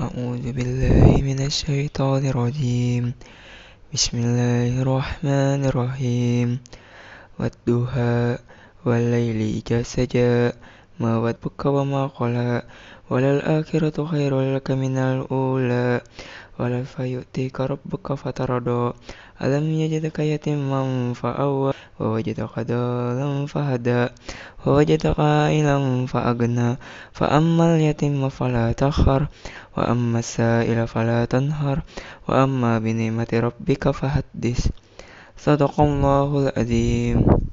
أعوذ بالله من الشيطان الرجيم بسم الله الرحمن الرحيم والدهاء والليل إذا سجى ما ودك وما قلى وللآخرة خير لك من الأولى fayuti karob buka fatarodo alam ya jadi kaya timam faawa wa jadi kado lam fahada wa jadi kai lam faagna fa amal ya timam falatahar wa amma sa ila falatanhar wa amma binimati robbi kafahadis sadaqallahul adzim